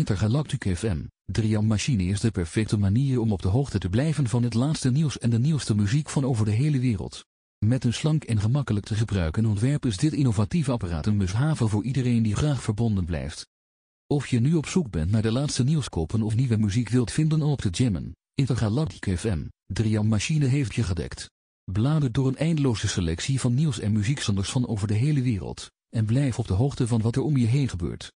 Intergalactic FM, Driam Machine is de perfecte manier om op de hoogte te blijven van het laatste nieuws en de nieuwste muziek van over de hele wereld. Met een slank en gemakkelijk te gebruiken ontwerp is dit innovatieve apparaat een mushaven voor iedereen die graag verbonden blijft. Of je nu op zoek bent naar de laatste nieuwskoppen of nieuwe muziek wilt vinden op te jammen, Intergalactic FM, Driam Machine heeft je gedekt. Blader door een eindeloze selectie van nieuws en muziekzenders van over de hele wereld, en blijf op de hoogte van wat er om je heen gebeurt.